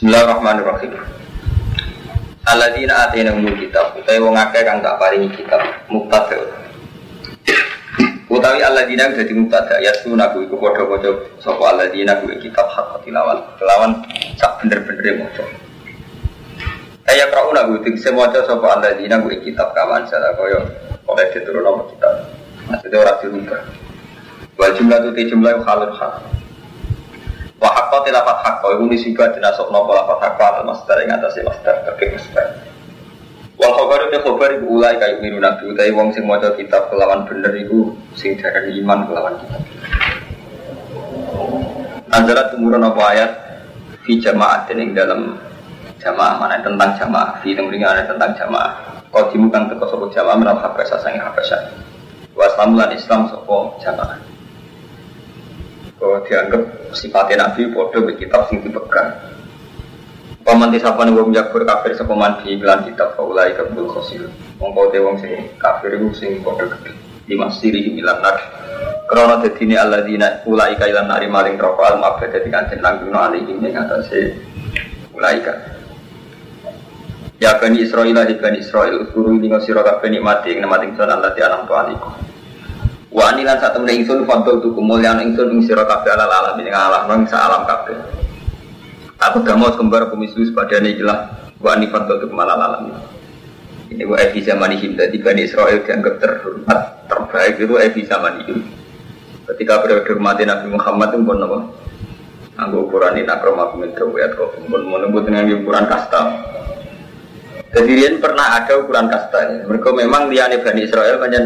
Bismillahirrahmanirrahim. Alladzina atainahumul kitab utawi wong akeh kang tak paringi kitab mubtada. Utawi alladzina dadi mubtada ya sunaku iku padha-padha sapa alladzina kuwi kitab hak tilawat. Kelawan sak bener-bener maca. Kaya krauna kuwi tegese maca sapa alladzina kuwi kitab kawan salah kaya oleh nama kitab. Maksudnya ora dirubah. Wal jumlah tu jumlah halul hak. Wa hakka tilafat hakka iku nisika dinasok napa lafat hakka al masdar ing atase masdar kabeh masdar. Wal khabaru te khabar iku ulai kayu miru nabi utawi wong sing maca kitab kelawan bener iku sing darani iman kelawan kitab. Anjarat tumurun apa ayat? Fi jamaah ing dalam jamaah mana tentang jamaah. Fi temringan tentang jamaah. Kau kang teko jamaah menal habasa sange habasa wa islamulan islam sapa jamaah kau dianggap sifatnya Nabi bodoh ke kitab sing dipegang. Pamanti sapa nih wong jakbur kafir sapa mandi iklan kitab faulai kabul khosil. Mongko te wong sing kafir iku sing padha gede. Lima siri milan nar. Krana dadine alladzina ulai ka ilan nari maring roko al mabda dadi kanjen langguna alihim ing atase ulai. Ya bani Israel, ya bani Israel, guru ini ngasiro kabeh nikmati, nikmati ingsun Allah di alam tualiku. Wa anilan saat temen ingsun fadol tuku mulyaan ingsun ing sira kabeh ala alam ing alam nang sa alam kabeh. Aku gak mau kembar pemislu sepadane ikilah wa ani fadol tuku malal alam. Ini wa evi zaman ini jadi Bani Israel dianggap terhormat terbaik itu evi zaman ini. Ketika periode mati Nabi Muhammad pun apa? Anggo ukuran ini akroma kumin kewet kok pun menunggu dengan ukuran kasta. Jadi Rian pernah ada ukuran kasta. Mereka memang liane Bani Israel banyak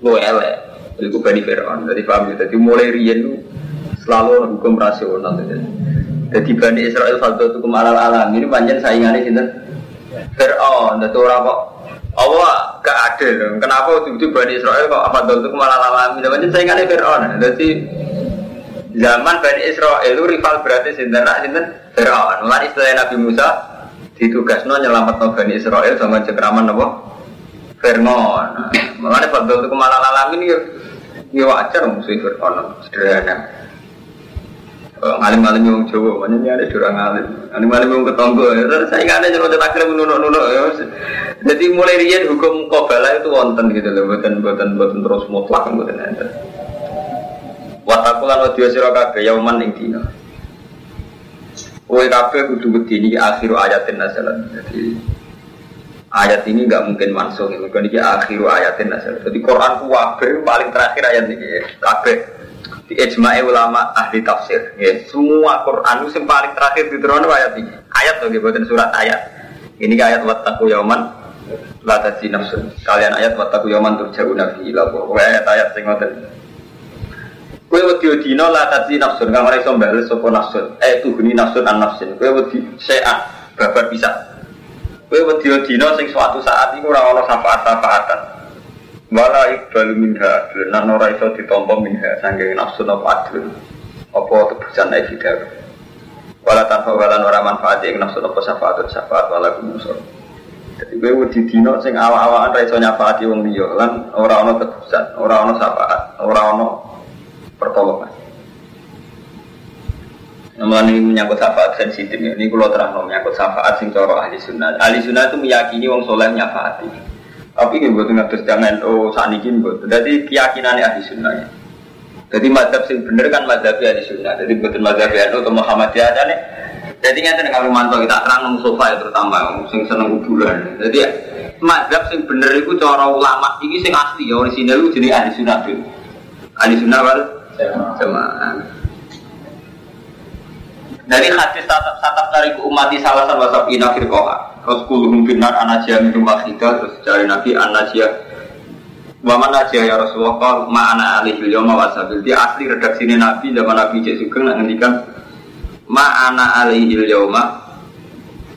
lu elek. Itu Bani Fir'aun. Jadi paham ya. Jadi mulai rian selalu hukum rasional. Jadi Bani Israel satu itu kemalal alam. Ini panjang saingannya sini. Fir'aun. Jadi orang kok Allah gak adil. Kenapa itu Bani Israel kok apa itu kemalal alam? Ini panjang saingannya Fir'aun. Jadi zaman Bani Israel itu rival berarti sinten nak sinten Fir'aun. Mulai istilah Nabi Musa ditugasno nyelamat Bani Israel sama cekraman apa? Fir'aun. Mulai fadl itu kemalal alam ini Ya wajar musuh Fir'aun sederhana. Ngalim-ngalim yang Jawa, mana ini ada curang ngalim. Ngalim-ngalim yang ketonggo, saya nggak ada nyerot takdir menunuk-nunuk. Jadi mulai rian hukum kobala itu wonten gitu loh, buatan buatan buatan terus mutlak buatan ada. Watakulan wadiyo siro kabe yauman ing dina. Kue kabe kudu wedi akhiru ayatin nasalan. Jadi ayat ini nggak mungkin masuk ini kan ini akhiru ayatin nasal jadi Quran kuwabe paling terakhir ayat ini kabe di ijma'i ulama ahli tafsir ya. Semua Quran itu yang paling terakhir di turun ayat ini. Ayat tuh buatan surat ayat. Ini ayat wattaku yauman la tadzi nafsun. Kalian ayat wattaku yauman turja'u nabi ila ayat ayat sing ngoten. Kue wedi dino la tadzi nafsun kang ora iso mbales sapa nafsun. Eh tuhuni nafsun an nafsin. Kue wedi se'a babar bisa Kowe wedi dina sing suatu saat iku ora ana syafaat-syafaatan. Wala iqbalu minha, lan ora iso ditampa minha saking nafsu napa adil. Apa tebusan evidar. Wala tanpa walan ora manfaat ing nafsu napa syafaat syafaat wala kumusur. Jadi kowe wedi dina sing awak-awakan ra iso nyafaati wong liya lan ora ana tebusan, ora ana syafaat, ora ana pertolongan. Namun ini menyangkut syafaat sensitif ya. Ini kalau terang menyangkut syafaat sing coro ahli sunnah. Ahli sunnah itu meyakini wong soleh nyafaati. Tapi ini buat ngatur jangan oh ini buat. Jadi keyakinan ahli sunnah ya. Jadi madhab sing bener kan madhab ahli sunnah. Jadi betul madhab ahli atau Muhammadiyah aja nih. Jadi nggak kalau mantau kita terang nung sofa ya terutama sing seneng kuburan. Jadi ya, madhab sing bener itu coro ulama ini sing asli ya orisinal itu jadi ahli sunnah tuh. Ahli sunnah wal jamaah. Dari hadis tatap tatap dari umat di salah satu wasap ina firqoha. Terus kuluhum binar anajia minum wahidah. Terus dari Nabi anajia. Waman najia ya Rasulullah kal ma'ana alihil yoma wasabil. Dia asli redaksi ini Nabi zaman Nabi Cek Sugeng nak ngendikan ma'ana alihil yoma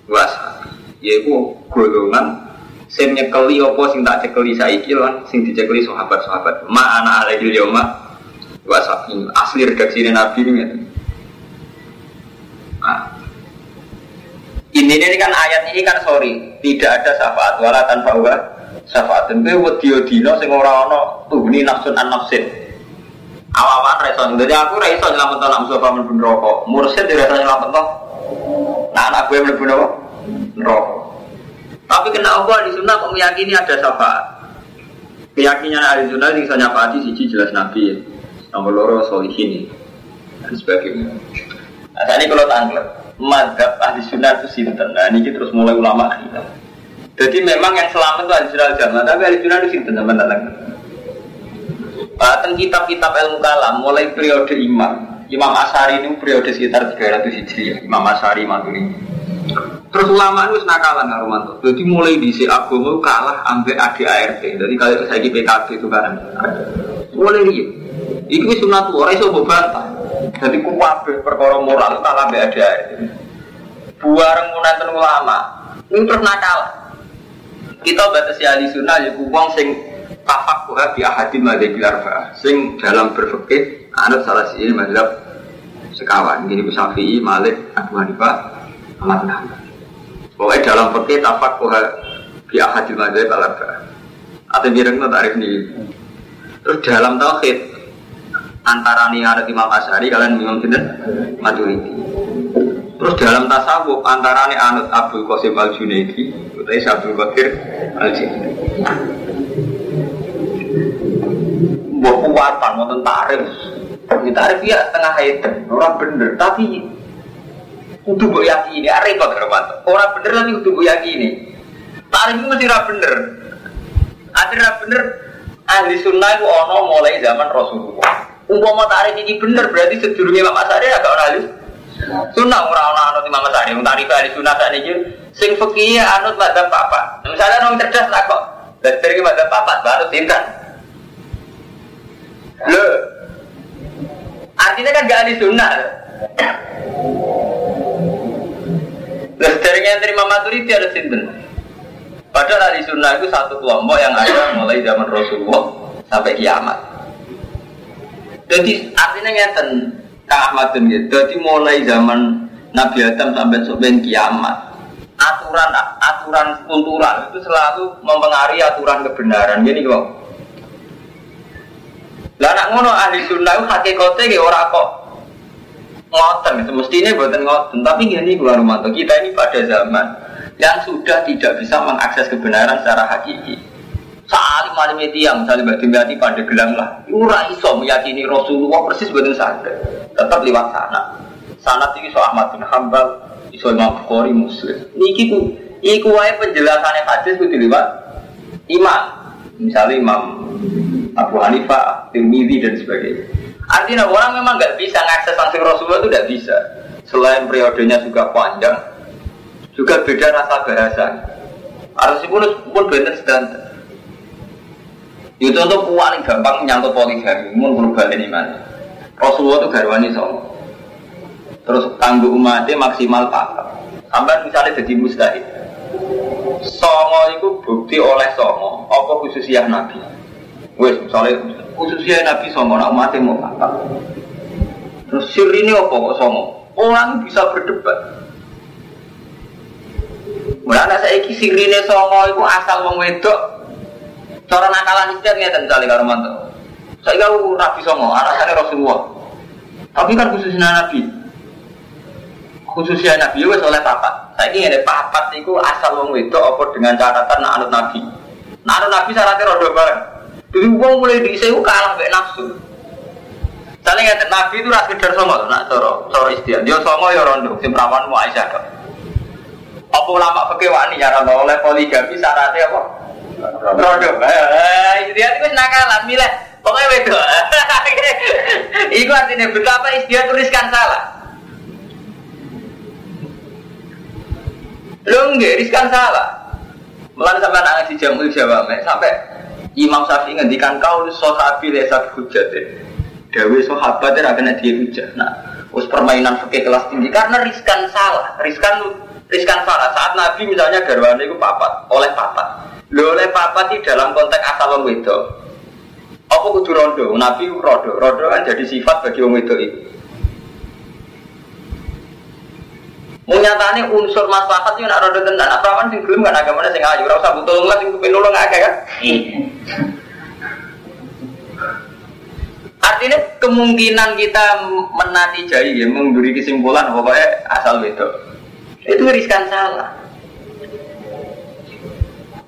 wasabil. Yaitu golongan sing nyekeli apa sing tak cekeli saiki lan sing dicekeli sahabat-sahabat. Ma'ana alihil yoma wasabil. Asli redaksi ini Nabi ini ini ini kan ayat ini kan sorry tidak ada syafaat wala tanpa wa syafaat dan gue dino sing ora ono tuhni nafsun an nafsin awawan reson jadi aku reson nyelamet to musuh pamen ben rokok mursyid dirasa nyelamet to Nah, anak gue mlebu napa? Neraka. Tapi kena Allah di sunnah kok meyakini ada syafaat. Keyakinan ahli sunnah yang saya nyafaati siji jelas Nabi ya. Nomor loro solihin dan sebagainya. Nah, ini kalau tanggal, madhab ahli sunnah itu sinten. Nah, ini terus mulai ulama kita. Jadi memang yang selamat itu ahli sunnah jamaah, tapi ahli sunnah itu sinten zaman datang. Bahkan kitab-kitab ilmu kalam mulai periode imam. Imam Asari ini periode sekitar 300 Hijriah. Imam Asari Maturidi. Terus ulama itu nakalan nggak Romanto. Jadi mulai di si agama kalah ambil ADART. Jadi kalau saya di PKB itu kan mulai dia. Iku sunat ora iso bantah. Jadi kuwabe perkara moral kalah ambek ADART. Buareng munanten ulama. Ini terus nakal. Kita batasi ahli sunnah ya sing tafak kuha bi ahadi madhabi arba sing dalam berfikir anut salah sini madhab sekawan gini Syafi'i, Malik, Abu Hanifah, Ahmad Nabi. Pokoknya dalam fikih tafak kuha bi ahadi madhab arba atau bireng no tarif ini terus dalam tauhid antara nih ada Imam Asyari kalian Imam Sinten? Maturidi. Terus dalam tasawuf antara nih anut Abdul Qasim Al Junaidi utai Abdul Bakir Al Junaidi buat kuatan mau tarif tarif ya tengah hayat orang bener tapi kudu gue yakini ah, repot Romanto orang bener tapi kudu gue yakini. Tarif itu mesti bener. Ada bener ahli sunnah itu ono mulai zaman Rasulullah umpama tarif ini bener berarti sedurungnya Imam Asyari agak orang ahli sunnah orang orang anut Imam Asyari yang tarif ahli sunnah saat ini sing fakih anut madzhab apa misalnya orang cerdas lah kok. Dari madzhab apa baru tindak lo artinya kan gak ahli sunnah Terus dari yang terima maturiti ada sinten. Padahal ahli sunnah itu satu kelompok yang ada mulai zaman Rasulullah sampai kiamat. Jadi artinya ngeten Kang Ahmad bin Jadi mulai zaman Nabi Adam sampai sampai kiamat aturan aturan kultural itu selalu mempengaruhi aturan kebenaran. Gini kok. Lah nak ngono ahli sunnah hakikatnya kayak orang kok ngoten semestinya buatan ngoten tapi gini gua Romanto kita ini pada zaman yang sudah tidak bisa mengakses kebenaran secara hakiki saling malam yang misalnya bati bati pada gelang lah ura iso meyakini Rasulullah persis buatan sadar tetap lewat sana sana tinggi so Ahmad bin Hambal iso Imam Bukhari Muslim niki ku iku wae penjelasannya hadis kudu lewat imam misalnya Imam Abu Hanifah, Tirmidzi dan sebagainya Artinya orang memang nggak bisa ngakses langsung Rasulullah itu tidak bisa. Selain periodenya juga panjang, juga beda rasa bahasa. Harus pun pun benar sedang. Itu untuk paling gampang menyangkut poligami, mun berubah ini mana. Rasulullah itu garwani sama. Terus tangguh umatnya maksimal pakai. Sampai misalnya jadi mustahil. Songo itu bukti oleh songo, apa khususnya Nabi. Wes misalnya khususnya Nabi Songo, nak mati mau apa? Terus sir ini apa kok Songo? Orang bisa berdebat. Mulai saya iki sirine Songo itu asal wong wedok. Cara nakalan istiad ngeten misalnya karo mantu. Saya kau Nabi Songo, alasannya Rasulullah. Tapi kan khususnya Nabi. Khususnya Nabi itu oleh papat. Saya ini ada papat itu asal wong wedok apa dengan catatan nak anut Nabi. Nak anut Nabi syaratnya rodo bareng. Jadi uang mulai disewu kalah mbek nafsu. Soalnya ngerti Nabi itu rasa sekedar songo, nak coro, coro istiak. Dia songo ya rondo, si perawan mau Aisyah. Apa ulama pakai wani ya rondo oleh poligami syaratnya apa? Eh, istiak itu nakalan, milih. Pokoknya beda. Itu artinya betapa istiak tuliskan salah. Lo enggak, riskan salah. Melalui sampai anak si jamul jawab, sampai Imam Syafi'i ngendikan kau sahabi lesat hujat deh. Dewi sahabat dia akan dia hujat. Nah, us permainan fikih kelas tinggi karena riskan salah, riskan riskan salah. Saat Nabi misalnya garwane itu papat, oleh papat. Lo oleh papat di dalam konteks asal wong itu. Apa kudu rondo? Nabi rondo, rondo kan jadi sifat bagi wong itu itu. Menyatane unsur maslahat itu nak rodo tenan. Apa kan sing gelem kan agamane sing ayu, ora usah butuh lah sing kepen nulung akeh kan. Artinya kemungkinan kita menati jai ya memberi kesimpulan pokoknya asal itu. Itu riskan salah.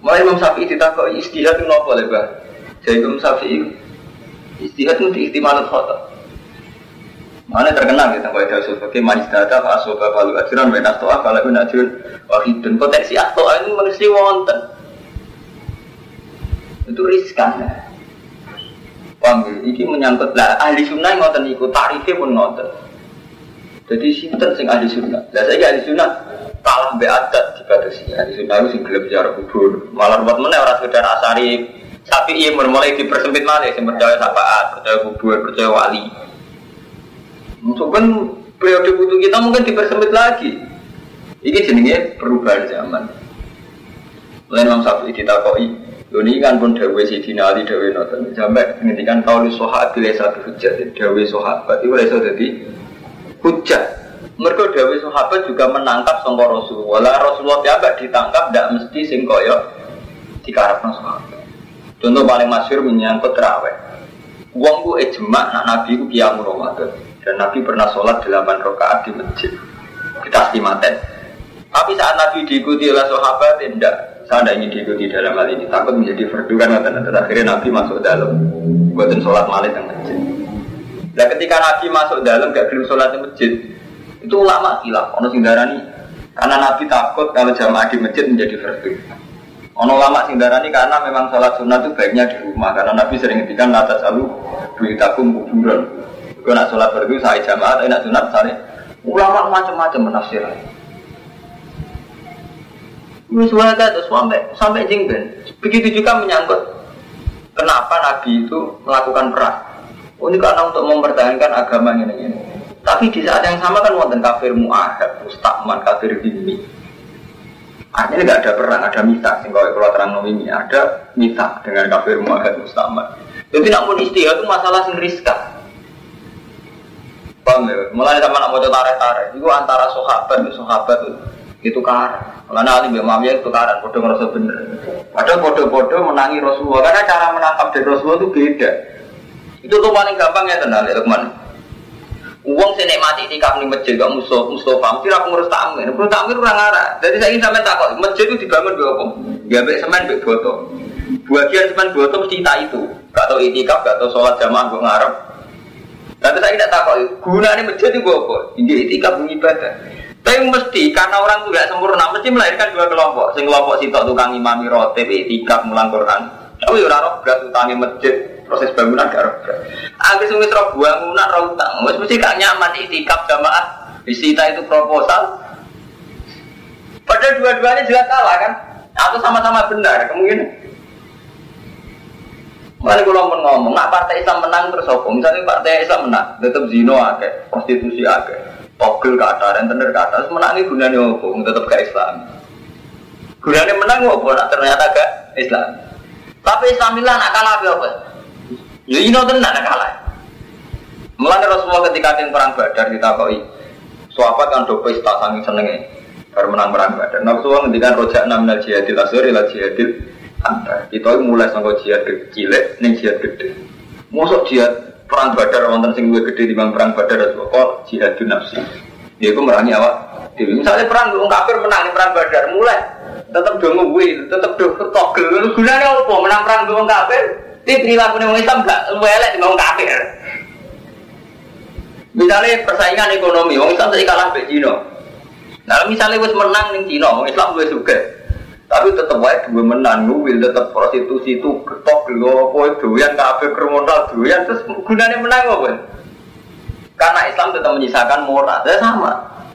Mulai Imam Syafi'i ditakoi istihad nopo lebah. Jadi Imam Syafi'i istihad itu diiktimalat khotob. Mana terkenal kita kalau ada sebagai manis data asoba kalau ajaran benas toa kalau pun ajaran wahidun potensi atau ini mesti wonten itu riskan ya. Paham Ini menyangkut lah ahli sunnah ngoten ikut tarifnya pun ngoten. Jadi sinten sing ahli sunnah. Lah saya ahli sunnah kalah be adat dibatasi. Ahli sunnah itu gelem bicara kubur. Malah buat mana orang sekedar asari tapi iya mulai dipersempit malah sing percaya sapaat, percaya kubur, percaya wali. Mungkin periode butuh kita mungkin dipersempit lagi. Ini jenenge perubahan zaman. Lain Imam Syafi'i ditakoi, ini kan pun dawe si dinali dawe noten sampai ngendikan kau lu sohat bila satu hujat dawe sohabat itu boleh jadi hujat. Mereka dawe sohabat juga menangkap sangka Rasulullah. Rasulullah tiap ditangkap tidak mesti sing koyo dikarapkan sahabat. Contoh paling masyur menyangkut terawih. Uang bu ejma nak nabi ku kiamu Ramadan. Dan Nabi pernah sholat 8 rakaat di masjid. Kita istimaten. Tapi saat Nabi diikuti oleh sahabat, tidak. Saya tidak ingin diikuti dalam hal ini. Takut menjadi fardu kan. Akhirnya Nabi masuk dalam. Buatin sholat malam di masjid. Nah ketika Nabi masuk dalam gak belum sholat di masjid, itu ulama gila. Ono singgarani. Karena Nabi takut kalau jamaah di masjid menjadi fardu. Ono lama singgarani karena memang sholat sunnah itu baiknya di rumah. Karena Nabi sering ngertikan atas selalu beritakum kuburan. Kau nak sholat berdua saya jamaah, tapi nak sunat misalnya ulama macam-macam menafsir. Ini suara itu sampai sampai jengben. Begitu juga menyangkut kenapa Nabi itu melakukan perang. Oh, ini karena untuk mempertahankan agama ini ini. Tapi di saat yang sama kan wonten kafir muahad, mustakman, kafir dini. Artinya nggak ada perang, ada mita. Sehingga kalau terang ini ada mita dengan kafir muahad, mustakman. Jadi namun istilah itu masalah sing riskan. Paham ya? Mulai sama nak mau tarik-tarik, itu antara sahabat dan sahabat itu karan. Karena Ali bin Muawiyah itu karan, bodoh ngerasa bener. Padahal bodoh-bodoh menangi Rasulullah, karena cara menangkap dari Rasulullah itu beda. Itu tuh paling gampang ya tenang ya teman. Uang sih mati di kami masjid gak musuh Mustafa, mesti aku ngurus tamu, ngurus itu orang arah. Jadi saya ingin sampai takut, masjid itu dibangun dua apa? Gak baik semen, baik botol. Bagian semen botol mesti tak itu. Gak tau itikaf, gak tau sholat jamaah gue ngarep. Tapi saya tidak takut, gunanya masjid itu apa? Ini itikaf ibadah. Tapi mesti karena orang itu tidak sempurna, mesti melahirkan dua kelompok. Sing kelompok sitok tukang imami rotib, itikaf, mulang Quran. Tapi orang roh berat utangnya masjid, proses bangunan gak roh berat. Agar sumis roh bangunan roh utang, mesti gak nyaman itikaf jamaah. Disita itu proposal. Padahal dua-duanya jelas salah kan? Atau sama-sama benar kemungkinan. Mana kalau mau ngomong, nak partai Islam menang terus apa? Misalnya partai Islam menang, tetap zino akeh, prostitusi akeh, togel kata dan kata, terus menangi gunanya apa? Tetap ke Islam. Gunanya menang apa? Nak ternyata ke Islam. Tapi Islam bilang nak kalah apa? Ya ini tenan nak kalah. Mulai Rasulullah ketika yang perang Badar ditakoi, sahabat kan do pesta saking senenge, baru menang perang Badar. Nah, Rasulullah ngendikan rojak enam jihadil asur ila jihadil anda kita mulai sangka jihad cilik ning jihad gede. Mosok jihad perang badar wonten sing luwih gede dibanding perang badar kok jihad nafsi. Dia itu merangi awak. Misalnya perang wong kafir menang di perang badar mulai tetap do ngwi, tetap do ketogel. Gunane apa menang perang wong kafir? Tapi perilaku wong Islam gak luwih elek di wong kafir. Misalnya persaingan ekonomi, wong Islam saya kalah mbek Cina. Nah, misalnya wis menang ning Cina, wong Islam luwih sugih. Tapi tetap wae dua menang nuwil tetap prostitusi itu ketok lo apa doyan kafe kriminal doyan terus gunanya menang apa? Karena Islam tetap menyisakan moral. Ya sama.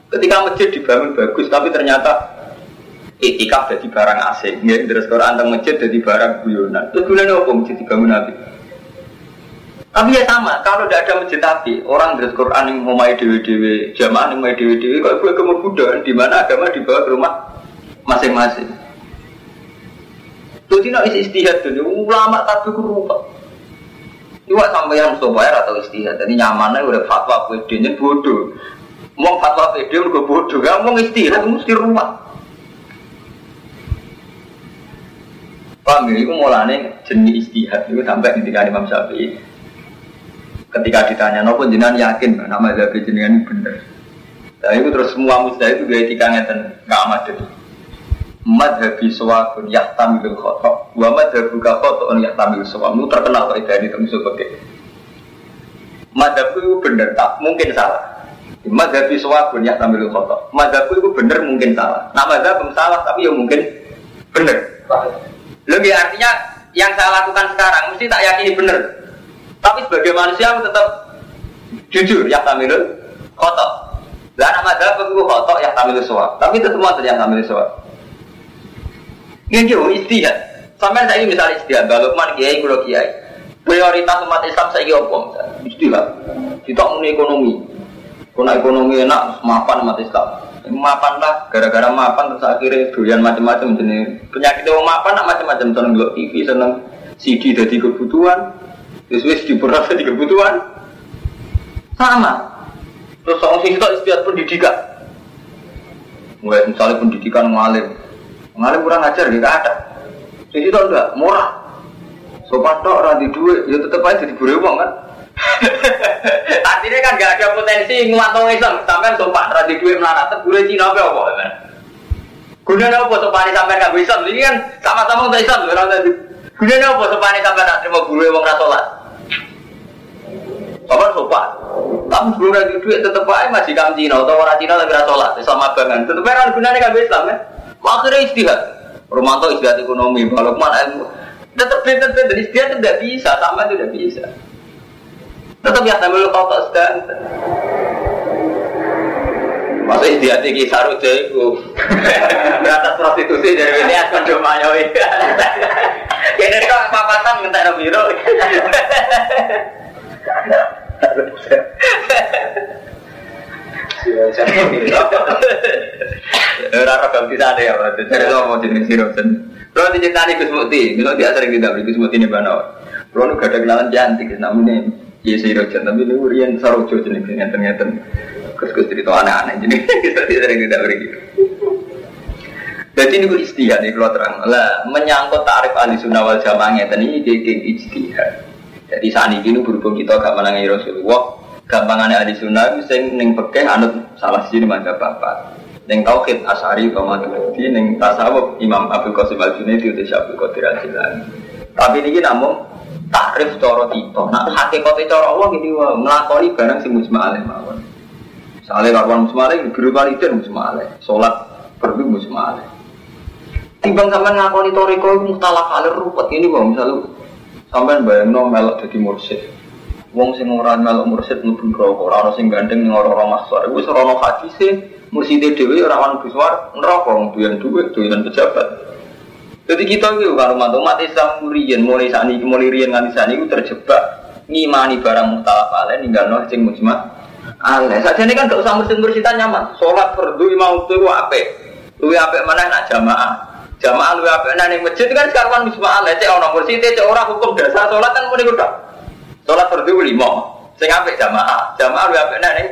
Ketika masjid dibangun bagus tapi ternyata etika jadi barang asing. Ya, terus Quran tentang masjid jadi barang guyonan. Terus gunanya apa masjid dibangun nabi? Tapi ya sama, kalau tidak ada masjid tapi orang dari Quran yang mau main dewi dewi, jamaah yang main dewi dewi, kalau gue kemudian di mana agama dibawa ke rumah masing-masing. Jadi nak isi istihad dulu, ulama tapi. Iwak sampai yang bayar atau istihad, jadi nyamannya udah fatwa PD nya bodoh. Mau fatwa PD udah bodoh, gak mau istihad mesti rumah. Paham ya, itu mulanya jenis istihad. Itu sampai ketika Imam Syafi'i ketika ditanya nopo jenengan yakin? Nama Zabi jenengan benar Nah itu terus semua musda itu gue etika ngeten nggak amat jadi. Madhabi sawabun yahtamilul khotok Wa madhabu ka khoto'un yahtamilul sawab. Itu terkenal kok itu temu sebagai Madhabku itu bener tak? Mungkin salah. Madhabi sawabun yahtamilul khotok Madhabku itu bener mungkin salah. Nah madhab salah tapi ya mungkin bener Lebih artinya yang saya lakukan sekarang mesti tak yakini bener Tapi sebagai manusia aku tetap jujur yahtamilul khotok lah nama madhab itu khotok yang tampil suap. Tapi itu semua yang tampil suap. Ini istihad. Sampai saya ini misalnya istihad, Balukman kiai, kulo kiai. Prioritas umat Islam saya ini apa? Istihad. Kita ekonomi. Kuna ekonomi enak, mapan umat Islam. Mapan lah, gara-gara mapan terus akhirnya doyan macam-macam jenis penyakit yang mapan nak macam-macam seneng ngelok TV, seneng CD jadi kebutuhan, terus di jadi kebutuhan. Sama, Terus soal sing itu istiadat pendidikan. Mulai misalnya pendidikan ngalim. Ngalim kurang ajar ya ada. Sing itu enggak murah. Sopan tok ora di duit, ya tetep aja buru uang kan. Artinya kan gak ada potensi nguatong Islam, sampai sopan ora di duit melarat, guru Cina apa apa kan. Gunanya apa sopan sampai gak bisa, ini kan sama-sama untuk Islam, orang tadi. Gunanya apa sopan sampai gak terima guru uang rasolat. Sopan sopan. Tapi sebelum lagi duit tetep masih kam Cina atau orang Cina lagi sholat sama bangan. Tetep aja gunanya kan Islam kan. Akhirnya istihad. Romanto istihad ekonomi. Kalau mana tetap tetap dan istihad tidak bisa sama itu tidak bisa. Tetap ya sambil kotor sedang. Masa istihad ini saru jago. Beratas prostitusi dari ini akan domayoi. Kayaknya kok papatan minta biro. Ora ora ganti sate ya, Jadi lo mau jenis sirosen. Lo diceritani Gus Mukti, lo dia sering tidak beri Gus Mukti ini bano. Lo nu gak ada kenalan cantik, namanya Iya sirosen, tapi lu rian sarojo jenis ngeten ngeten. Gus Gus cerita anak-anak jadi kita sering tidak beri. Jadi ini istihad nih kalau terang. Lah menyangkut tarif ahli sunnah wal jamaah ngeten ini kayak istihad. Jadi saat ini berhubung kita gak menangi Rasulullah, gampangannya ahli sunnah sing ning pekeh anut salah sini manja bapak. Neng tauhid asari kau maturidi, neng tasawuf Imam Abu Qasim al Junaidi itu Abu Qadir al Jilani. Tapi ini namun takrif coro tito. Nah hakikatnya coro Allah gini wah melakoni barang si musma alaih mawon. Soalnya kawan alaih berupa itu musma alaih. Sholat perlu musma alaih. Timbang sampai ngakoni toriko muhtalaf alir ruwet ini bang misalnya Sampai bayangno melok jadi mursid. Wong sing ora melok mursid mlebu neraka, ora sing gandeng ning ora-ora masuk. Iku wis ora hadise murside dhewe ora ono biswar neraka duwe duwe duwe pejabat. Jadi kita itu kalau mantu umat Islam mulai saat mulai rian nganti saat ini terjebak ngimani barang mutalaf alaih ninggal noh sing mujma alaih. Saja ini kan gak usah mursid mursidan nyaman. Sholat fardu imam itu apa? Luwe apa mana nak jamaah. Jamaah lu apa nani masjid kan sekarang musma ala cek orang mursi cek orang hukum dasar sholat kan muni kuda. Sholat berdua lima. Sing apik jamaah. Jamaah lu apa nani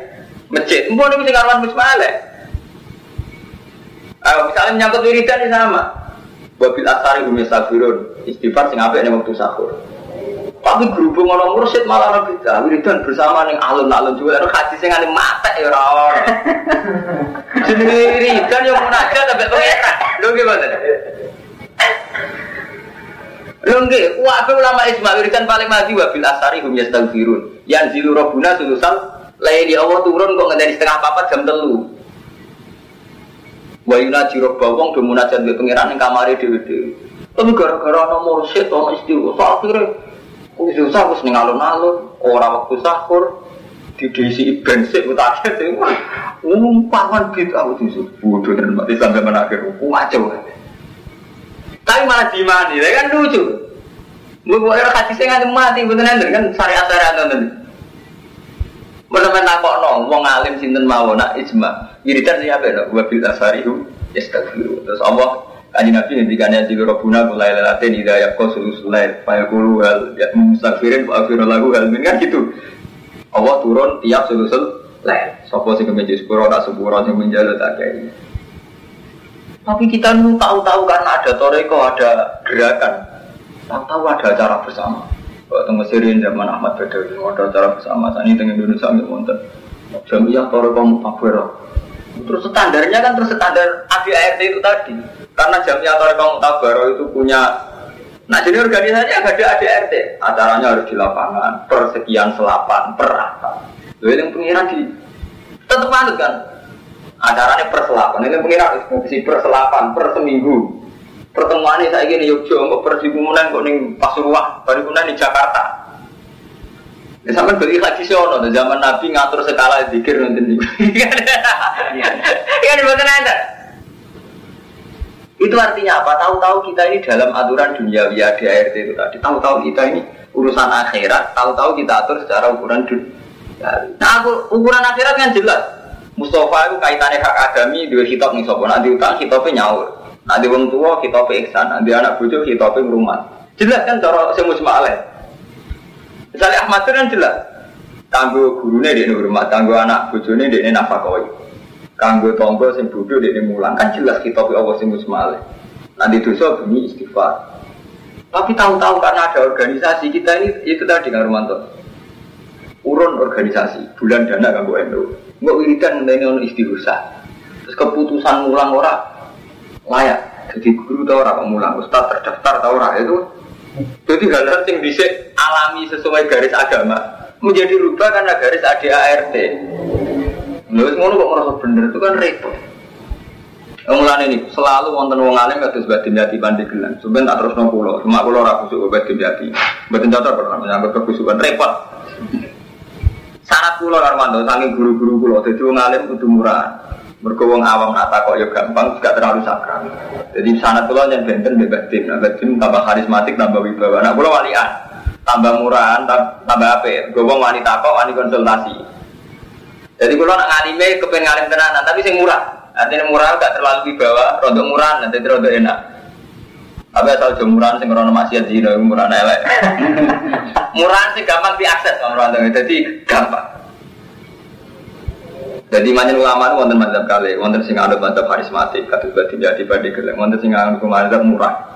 masjid. Mbok niku sing karuan musma ala. Ayo misalnya menyangkut wiridan sama. Wabil asari hum yasafirun. Istighfar sing apik ning waktu sahur. Tapi berhubung orang mursyid malah lebih jauh wiridan bersama ning alun-alun juga. Lalu haji sing ane mata ya orang. Jadi wiridan yang munajat sampai pengeran. Lho gimana? Lho nggih, wae ulama Ismail wiridan paling maju wabil asari hum yastaghfirun. Yang zilu rabbuna sulusal lain di Allah turun kok ngenteni setengah papat jam telu. Wa yunaji rabba wong do munajat mbek pangeran ning kamare dhewe-dhewe. Tapi gara-gara ana mursyid ana istiwa, akhire Wis susah wis ning alun-alun, ora waktu sahur, didesi bensin utake sing umpaman gitu aku tuh bodoh dan mati sampai menakhir kacau. Tapi malah dimani, kan lucu. Mau era kasih saya nggak mati, betul kan syariat syariat nonton. Benar-benar nakok nong, wong alim sinten mawon? Nak ijma. Wiridan siapa ya? Wabil asarihu yastaghfiru. Terus Allah Kanji Nabi ngendikannya di Robuna mulai lelatin ida ya kau sulus lain Faya kulu hal ya mustafirin Wa afiru lagu hal kan gitu. Allah turun tiap sulusul lain Sopo sing kemeja sepuro tak sepuro sing menjalu tak kayak Tapi kita tahu-tahu karena ada toreko ada gerakan. Tahu-tahu ada acara bersama Waktu Mesirin zaman Ahmad Badawi. Ada acara bersama. Ini dengan Indonesia nggak monten Jamiah toreko mutafirah Terus standarnya kan terus standar ADART itu tadi. Karena jamnya atau rekam tabaro itu punya Nah jadi organisasi agak ada ADRT, acaranya harus di lapangan, per sekian selapan, per apa. Lalu yang pengiran di tetap manut kan, acaranya per selapan, ini pengiran si per selapan, per seminggu. Pertemuan ini saya gini Yogyo, kok per kemudian kok nih Pasuruan, baru kemudian di Jakarta. Ya sampai beli lagi sono, zaman Nabi ngatur skala zikir nanti. Iya, iya, iya, itu artinya apa? Tahu-tahu kita ini dalam aturan dunia via DART itu tadi. Tahu-tahu kita ini urusan akhirat. Tahu-tahu kita atur secara ukuran dunia. Nah, aku, ukuran akhirat kan jelas. Mustafa itu kaitannya hak adami dua hitop nih sopo. Nanti utang hitopnya nyaur. Nanti wong tua hitopnya iksan. Nanti anak bujuk hitopnya rumah. Jelas kan cara semus ma'aleh. Misalnya Ahmad itu kan jelas. Tangguh gurunya di rumah, tangguh anak bujuknya di nafakoi kanggo tonggo sing bodoh ini mulang kan jelas kita Allah sing musmale. Nanti dosa bunyi istighfar. Tapi tahu-tahu karena ada organisasi kita ini itu tadi kan Romanto. Urun organisasi, bulan dana kan gue endo. Nggak wiridan ini on istighosa. Terus keputusan mulang ora layak. Jadi guru tau ora mulang, ustaz terdaftar tau ora itu. Jadi hal-hal yang bisa alami sesuai garis agama menjadi rubah karena garis ADART. Lalu ngono kok merasa bener itu kan repot. Mulane ini selalu wonten wong alim kados batin jati pandeglan. Sampeyan tak terus pulau, cuma pulau ora kusuk batin jati. Batin cocok pernah menyangkut kekusukan repot. Syarat pulau Armando saking guru-guru pulau dadi wong alim kudu murah. Wong awam nak takok ya gampang, gak terlalu sakral. Jadi sanat pulau yang benten bebas tim, nah batin tambah karismatik, tambah wibawa. Nah pulau walian, tambah murahan, tambah apa? Gue wanita kok, wani konsultasi. Jadi kalau nak ngalime kepengen ngalim tenanan, tapi sing murah. Artinya murah gak terlalu dibawa, rontok murah, nanti rontok enak. Tapi asal jemuran sing krono maksiat zina murah elek. murah sih gampang diakses orang jadi gampang. Jadi manjen ulama itu wonten madzhab kali, wonten sing ada madzhab karismatik, kados berarti jadi pada gelem, wonten sing ada madzhab murah.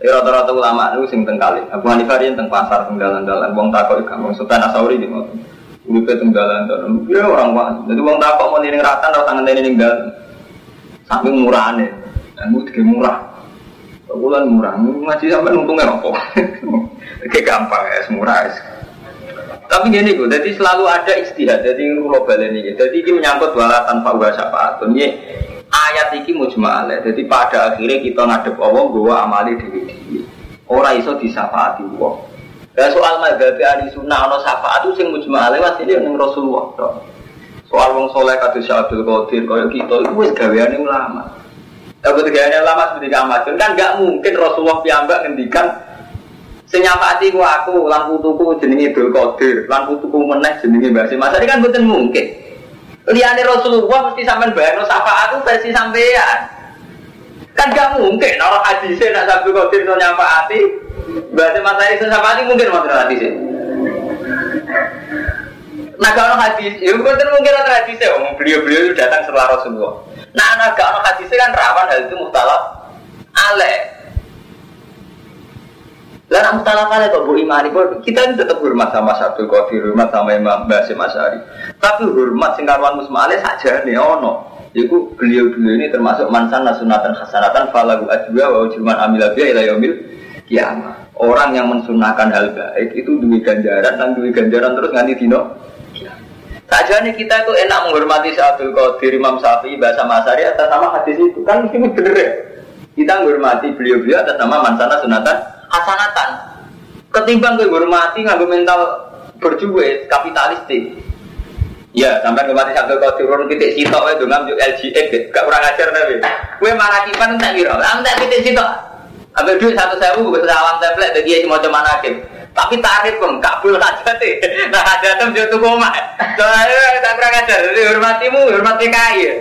Ya rata-rata ulama itu sing teng kali. Abu Hanifah teng pasar teng dalan-dalan, wong takok gampang. Sultan Asauri di Uripe tenggalan dalam. Ya orang pak. Jadi uang tak mau ning ratan atau tangan ini dalam. Saking murahnya. Dan tiga murah. Bulan murah. Ngaji sampai untungnya apa? Kayak gampang ya, semurah ya. Tapi gini gue, jadi selalu ada istihad. Jadi global ini. Jadi ini menyangkut wala tanpa uga syafaat. Ini ayat ini mujmalah. Jadi pada akhirnya kita ngadep Allah, gue amali diri-diri. Orang iso disafaati Allah. Ya soal madzhab ahli sunnah ana syafaat itu sing mujma' lewat ini ning Rasulullah. Soal wong soleh kados Abdul Qadir kaya kita itu wis gaweane ulama. Ya betul gaweane ulama seperti Ahmad kan gak mungkin Rasulullah piyambak ngendikan sing nyafati ku aku lan putuku jenenge Abdul Qadir, lan putuku meneh jenenge Mbah Masa kan mboten mungkin. Liyane Rasulullah mesti sampean bayangno syafaat itu versi sampean. Kan gak mungkin orang hadisnya nak Abdul Qadir no nyafaati Berarti materi sesapati mungkin materi hadis Nah kalau hadis, ya bukan mungkin ada hadis ya, beliau-beliau itu datang setelah Rasulullah. Nah anak kalau hadis kan rawan hal itu muhtalaf ale. Lah muhtalaf ale kok bu imani kita ini tetap hormat sama satu Qadir, hormat sama Imam Basim Asyari. Tapi hormat singkarwan musmale saja nih ono. Iku beliau-beliau ini termasuk mansan nasunatan hasanatan falagu ajwa wa ujuman amilabiyah ila yaumil kiamat. Orang yang mensunahkan hal baik itu duit ganjaran dan ganjaran terus nganti dino. Saja nih kita itu enak menghormati Abdul Qadir Imam Syafi'i bahasa Masari atas nama hadis itu kan mesti bener ya. Kita menghormati beliau-beliau atas nama mansana sunatan hasanatan. Ketimbang menghormati nggak mental berjuwe kapitalistik. Ya, sampai kemati Abdul Qadir urun titik sitok itu ngambil LGX, gak kurang ajar tapi. Gue marah kipan tak kira, ambil titik sitok. Ambil duit satu sewu gue salam template dia cuma cuma nakim. Tapi tarif pun kabul aja sih. Nah ada tuh jatuh koma. Soalnya tak kurang ajar. Jadi hormatimu, hormati kaya.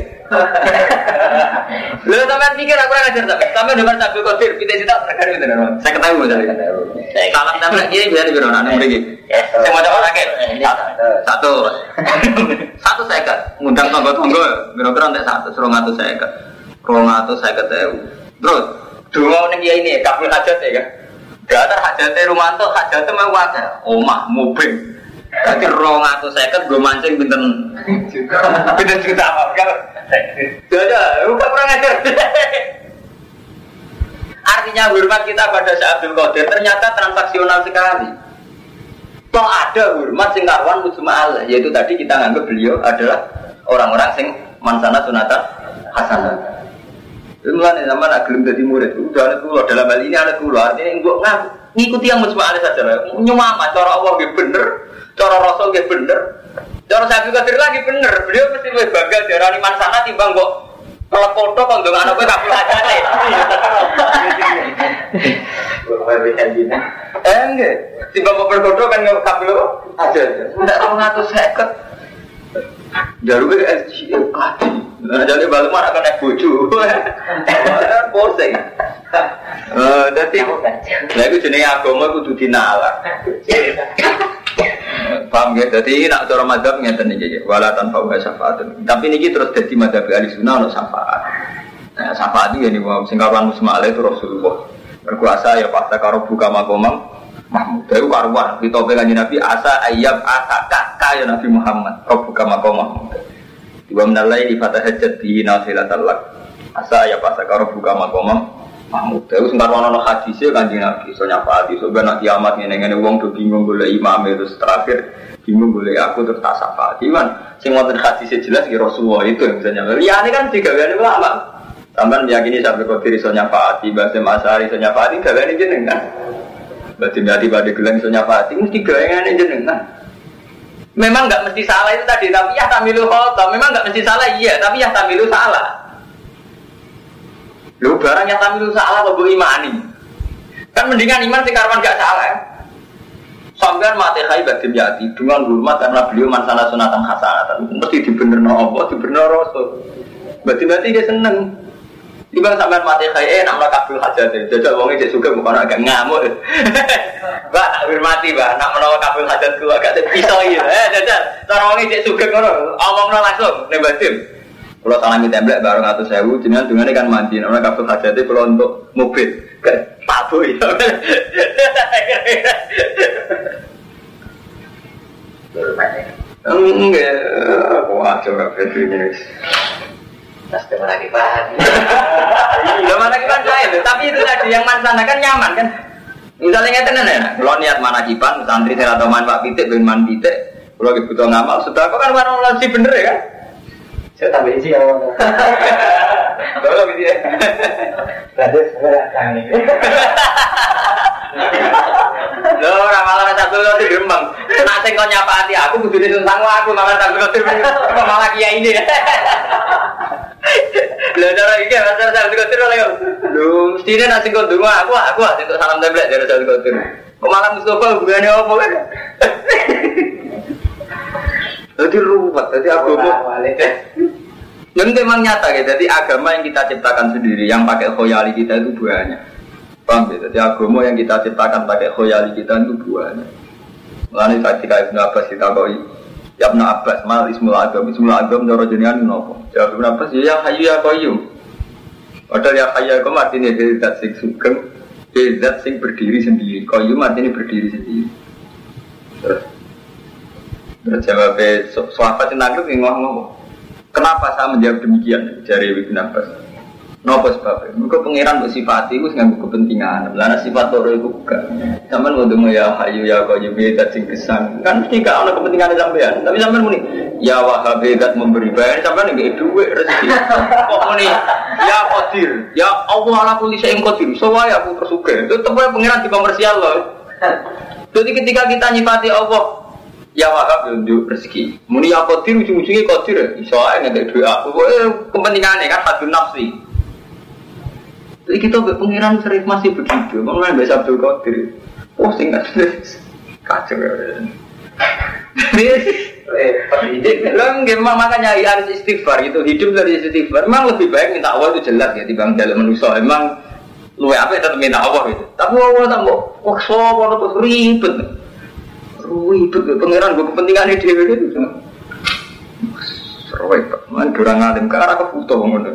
Lu sampai pikir aku kurang ajar tapi sampai nomor satu kotir kita cita terkadang itu Saya ketahui misalnya. Salam template ini bisa dibilang nanti begini. Saya mau coba lagi. Satu, satu saya kan. Ngundang tonggo. Kira-kira nanti satu, suruh ngatur saya kan. Kalau ngatur saya ketahui. Terus Dua nih ya ini kabul hajat ya kan. Gatar hajatnya Rumanto, hajatnya mau wajar. Omah, mobil. Berarti rong atau second gue mancing pinten pinten juta apa? Jadi, bukan kurang ajar. Artinya hormat kita pada Syekh Abdul Qadir ternyata transaksional sekali. Toh ada hormat sing karuan mujma'al, yaitu tadi kita nganggap beliau adalah orang-orang sing mansana sunatan hasanah. Mulai zaman aglim jadi murid, udah ada kulo dalam hal ini ada kulo, artinya enggak ngikuti yang mujma'al saja lah. Nyumama cara Allah bener, cara Rasul gitu bener, cara Abdul Qadir lagi bener. Beliau mesti lebih bangga darani mansana timbang kok kalau foto kan dengan anak gue kabel aja nih. Eh enggak, tiba mau berfoto kan nggak kabel aja aja. Ngatur seket. Jaru gue SG kaki. Nah jadi balik mana kan naik bojo. Posing. Eh, jadi, nah itu jenis agama kudu dinalar. Paham ya? Jadi nak cara madhab ngeten iki ya. Wala tanpa wa syafaat. Tapi niki terus dadi madhab ahli sunnah ono syafaat. Nah, syafaat iki nih wong sing karuan musma itu Rasulullah. Berkuasa ya paksa karo buka makomam Mahmud. Itu karuan. Kita pengen Nabi asa ayam asa kakak ya Nabi Muhammad. Kau buka makom Mahmud. Dua menalai di fatah hajat di nasilatal lak. Asa ya paksa karo buka makomam Mahmud. Itu sing karuan ono hadisnya kan Nabi. So nyafaati. So ben kiamat ngene-ngene wong do bingung golek imam terus terakhir bingung boleh aku terus tak sapa. Iman, sing wonten hadis jelas ya Rasulullah itu yang bisa nyapa. Ya ini kan tiga kali ulama. Sampai meyakini sampai kau diri so nyafaati, bahasa masari so nyafaati, gak ini jenengan. Berarti berarti pada gelang so nyafaati, mesti gak ini jenengan. Memang nggak mesti salah itu tadi, tapi ya tamilu khotob. Memang nggak mesti salah, iya, tapi ya tamilu salah. Lu barang yang tamilu salah kok imani. Kan mendingan iman sing karwan gak salah. Ya? Sampean mati kai badim yati dengan hormat karena beliau mansana sunatan hasanatan. Mesti dibener no apa, dibener rasul. Berarti berarti dia seneng. Tiba sampean mati kai eh nama kabul hajat Jajal wongnya dia suka bukan agak ngamuk. Mbak tak hormati mbak, nak menawa kabul hajat gua agak pisau ya. Eh jajal, cara wongnya dia suka ngono, omong langsung nih badim. Kalau salami template bareng atau sewu, jenengan dengan kan mandi, nama kabul hajat kalau untuk mobil. Pabu ya. Enggak, aja gak ini. Nasdem lagi paham. Iya, mana kita lain, tapi itu tadi yang mansana kan nyaman kan. Misalnya nggak tenan ya, kalau niat mana kipan, santri saya atau man pak pitik, ben man pitik, kalau butuh ngamal, sudah kok kan warna sih bener ya kan? Saya tambah isi ya, Kalau gitu ya. Tadi sebenarnya kangen. Lho ora malah satu kali gremeng. Nak sing kok nyapati aku kudu disungsang aku malah satu kali kok malah kiai ini. Lho cara iki masalah satu kali lho. Lho mestine nak sing kok aku aku untuk salam template dari satu kali. Kok malah Mustafa hubungannya apa kan? Jadi ruwet, jadi agama. Dan memang nyata ya, jadi agama yang kita ciptakan sendiri, yang pakai khoyali kita itu banyak. Paham ya? Jadi agama yang kita ciptakan pakai khoyali kita itu banyak. Lalu ketika Ibn Abbas kita koi, ya Ibn Abbas, mal ismul agam, ismul agam, cara jenengan nopo. Jawab Ibn Abbas, ya hayu ya koyum. Padahal ya hayu ya koyum artinya dari zat sing sugeng, dari zat sing berdiri sendiri. Koyum artinya berdiri sendiri. Terus, jawabnya, sahabat yang nangkep ngomong, kenapa saya menjawab demikian dari Ibn Abbas? Nopo sebabnya? Mereka pangeran bersifat itu nggak kepentingan. Lana sifat loro itu bukan. Sampai demo ya hayu ya kau jadi dat sing kesan. Kan mesti gak ada kepentingan sampean. Tapi sampean muni ya wahab dat memberi bayar sampean nggak duit rezeki. Kok muni ya kodir ya Allah ala kulli syai'in qadir. Soalnya aku tersuka. Itu tempat pangeran di komersial loh. Jadi ketika kita nyifati Allah ya ya untuk rezeki. Muni ya kodir ujung-ujungnya kodir. Soalnya nggak duit aku. Kepentingannya kan satu nafsi. Jadi kita pengiran sering masih begitu. Mengenai Mbak Abdul Qadir. Oh singkat kacau ya. Lah memang makanya ya harus istighfar itu hidup dari istighfar. Memang lebih baik minta Allah itu jelas ya dibanding dalam manusia. Memang lu apa tetap minta Allah itu. Tapi Allah tak mau wakso kalau terus ribet. Ribet pengiran gue kepentingan dia itu. Itu. Man durang alim karena aku butuh ngono.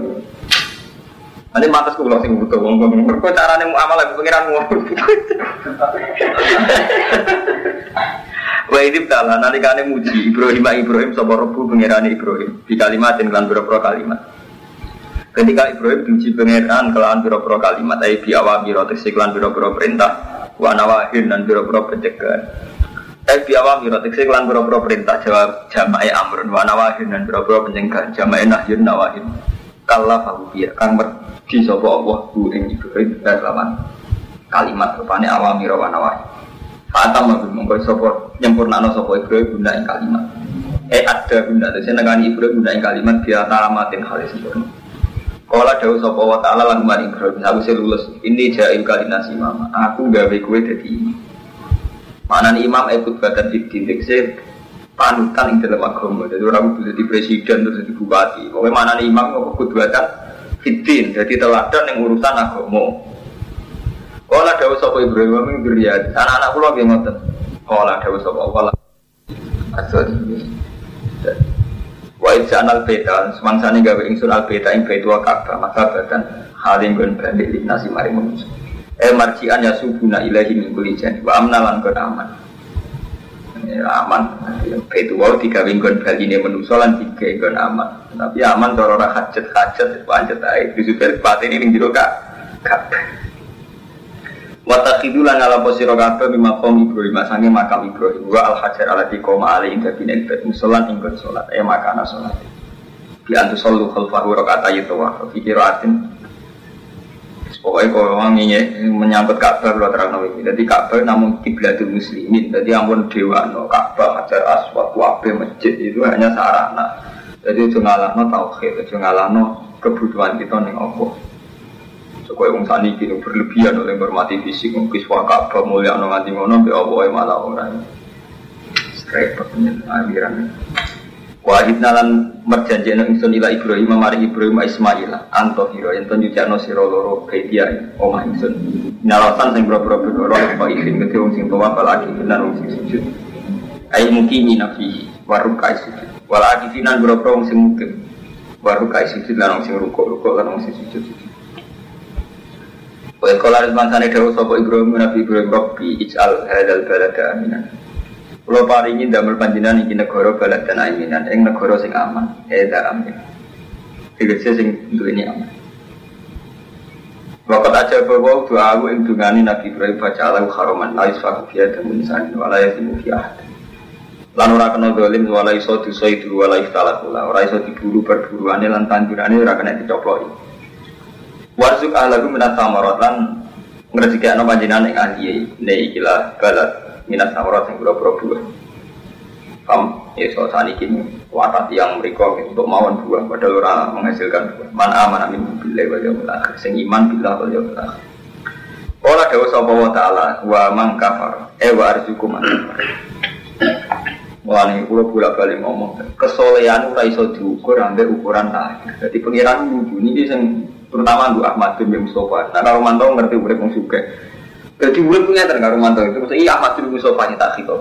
Nanti matas kulo sing butuh wong wong. Kok carane muamalah pengiran ngono. Wa idib ta'ala nalikane muji Ibrahim Ibrahim sapa rebu Ibrahim di kalimatin kelan pira kalimat. Ketika Ibrahim diuji pangeran kelawan pira-pira kalimat ai bi awamiro tekse kelan pira-pira perintah wa nawahin dan pira-pira pencegahan. Ai bi awamiro tekse kelan pira-pira perintah jawab jamae amrun wa nawahin dan pira-pira pencegahan jamae nahyun nawahin. Kalla fahu biya kang merdi sapa Allah bu ing Ibrahim lawan kalimat rupane awamiro wa nawahin. Fatam mabul mongko sapa nyempurnakno sapa Ibrahim guna ing kalimat. Eh ada guna terus negani Ibrahim guna ing kalimat dia tamatin hal sempurna. Kala dawuh sapa wa ta'ala lan mari Ibrahim aku lulus ini jail kali nasi mama. Aku gawe kowe dadi imam. Mana imam ikut badan di dindik se panutan ing dalam agama. Jadi orang kudu jadi presiden terus jadi bupati. Pokoknya mana imam kudu badan fitin. Jadi teladan yang urusan agama. Kala dawuh sapa Ibrahim min dzurriyyati. Anak-anak kula nggih ngoten. Kala dawuh sapa wala. Asal Wa idza anal beta semangsane gawe ingsun al beta ing baitu wa Ka'bah maka badan halin gon balik nasi mari manusa. Eh marjian ya subuna ilahi min kulli jani wa amna lan kon aman. Ya, aman. Baitu wa digawe gon baline manusa lan digawe gon aman. Tapi aman cara ora hajat-hajat pancet ae disupir patene ning jero Ka'bah. Watakhidu lan ala posiro kabeh mimma qaum Ibrahim sange makam Ibrahim wa al hajar ala di koma ali ing dadi nek musolan ing salat e makana salat bi antu sallu khalfahu rakaat ayat wa fi Pokoknya kalau orang ini menyangkut Ka'bah kalau terang nabi. Jadi Ka'bah namun kiblatul muslimin. Jadi ampun dewa no Ka'bah hajar aswad wabe masjid itu hanya sarana. Jadi itu ngalahno tauhid, itu ngalahno kebutuhan kita nih Allah. Supaya wong sani kini berlebihan oleh hormati fisik, mungkin suaka apa mulia no nganti ngono, be Allah malah orang. Repot aliran. Wahid nalan merjanji nang ingsun ila Ibrahim mari Ibrahim Ismail anto hiro yen ton nyucakno sira loro kaidia omah ingsun. Nalasan sing boro-boro boro apa ikin gede wong sing tuwa lagi benar wong sing sujud. Ai mukini nafi warukai sujud. Wala akifinan boro-boro wong sing mungkin. Warukai sujud lan wong sing rukuk-rukuk lan wong sing sujud-sujud. Wa qala rizmansane dawu sapa Ibrahim Nabi Ibrahim Rabbi ij'al hadzal balada aminan. Kula paringi damel panjenengan iki negara balad dan aminan ing negara sing aman, eda amin. Tegese sing duweni aman. Wakat aja bahwa doa aku ing dungani Nabi Ibrahim baca alam haroman la yusfaku fiya dan insan wala yasimu fiya Lan ora kena dolim wala iso dosa itu wala iftalat ora iso diburu perburuane lan tanjurane ora kena dicoploki. Warzuk ahlahu minat samarat lan ngrezeki ana panjenengan ing ahli ne ikilah balat minat samarat sing pura-pura buah. Kam ya so saniki watat yang mereka untuk mawon buah padahal orang menghasilkan buah. Man aman amin billahi wal yaumil akhir. Sing iman billah wal yaumil akhir. Ora dewa sapa wa taala wa man kafar e wa arzuku man Mulane kula bolak balik ngomong, kesolehan ora iso diukur ambek ukuran lahir. Jadi pengiran nuju niki sing terutama untuk Ahmad bin Mustafa. Nah kalau mantau ngerti urip wong suka. Jadi urip punya karo mantau itu mesti iya Ahmad bin Mustafa ini tak kita.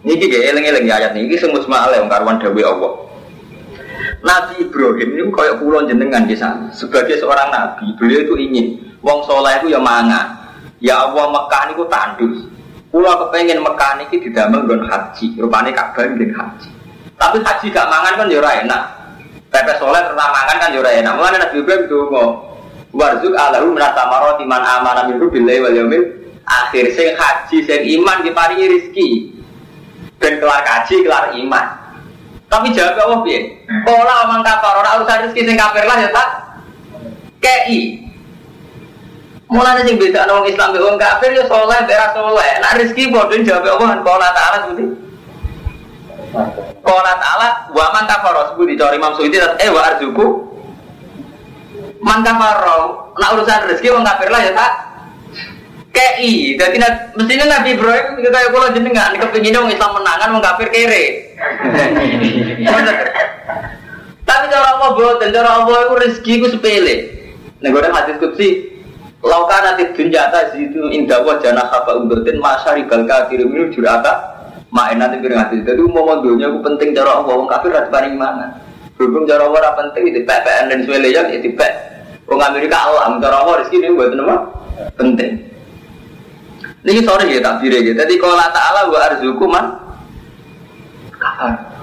Niki ge eling-eling ayat niki sing musma'al yang karuan dawuh Allah. Nabi Ibrahim ini kayak pulau jenengan di sana. Sebagai seorang nabi, beliau itu ingin wong soleh itu ya mangan. Ya Allah Mekah niku tandus. Pulau kepengen Mekah niki didamel nggon haji, rupane Ka'bah nggon haji. Tapi haji gak mangan kan ya enak. Pepe soleh terus mangan kan ya ora enak. Mulane Nabi Ibrahim donga, Warzuk alahu merasa marot iman amanah minhu wal yaumil akhir sing haji sing iman diparingi rezeki. Ben kelar haji kelar iman. Tapi jawab Allah piye? Pola omong kafir ora urusan rezeki sing kafir lah ya tak. KI. Mulane sing beda wong Islam mbek wong kafir ya saleh beras saleh. Nek rezeki padha jawab Allah pola taala seperti Qala ta'ala wa man kafara sebut dicari Imam Suyuti eh wa arzuku man nak urusan rezeki wong kafir lah ya tak kei jadi mestinya Nabi Ibrahim kita ya kalau jenengan kepingin wong Islam menangan wong kafir kere. Tapi cara Allah dan cara Allah itu rezeki itu sepele? Nih gue hadis kutsi nanti dunjata itu indah wajah nakaba umbertin masa ribal kafir ini jurata main nanti piring hadis. Jadi mau dunia aku penting cara Allah wong kafir paling mana. Berhubung cara Allah penting itu PPN dan suwe ya itu PPN Wong Amerika Allah, cara apa rezeki ini buat nama penting. Ini sore ya tak ya. Jadi kalau Allah Taala wa arzuku man kafar.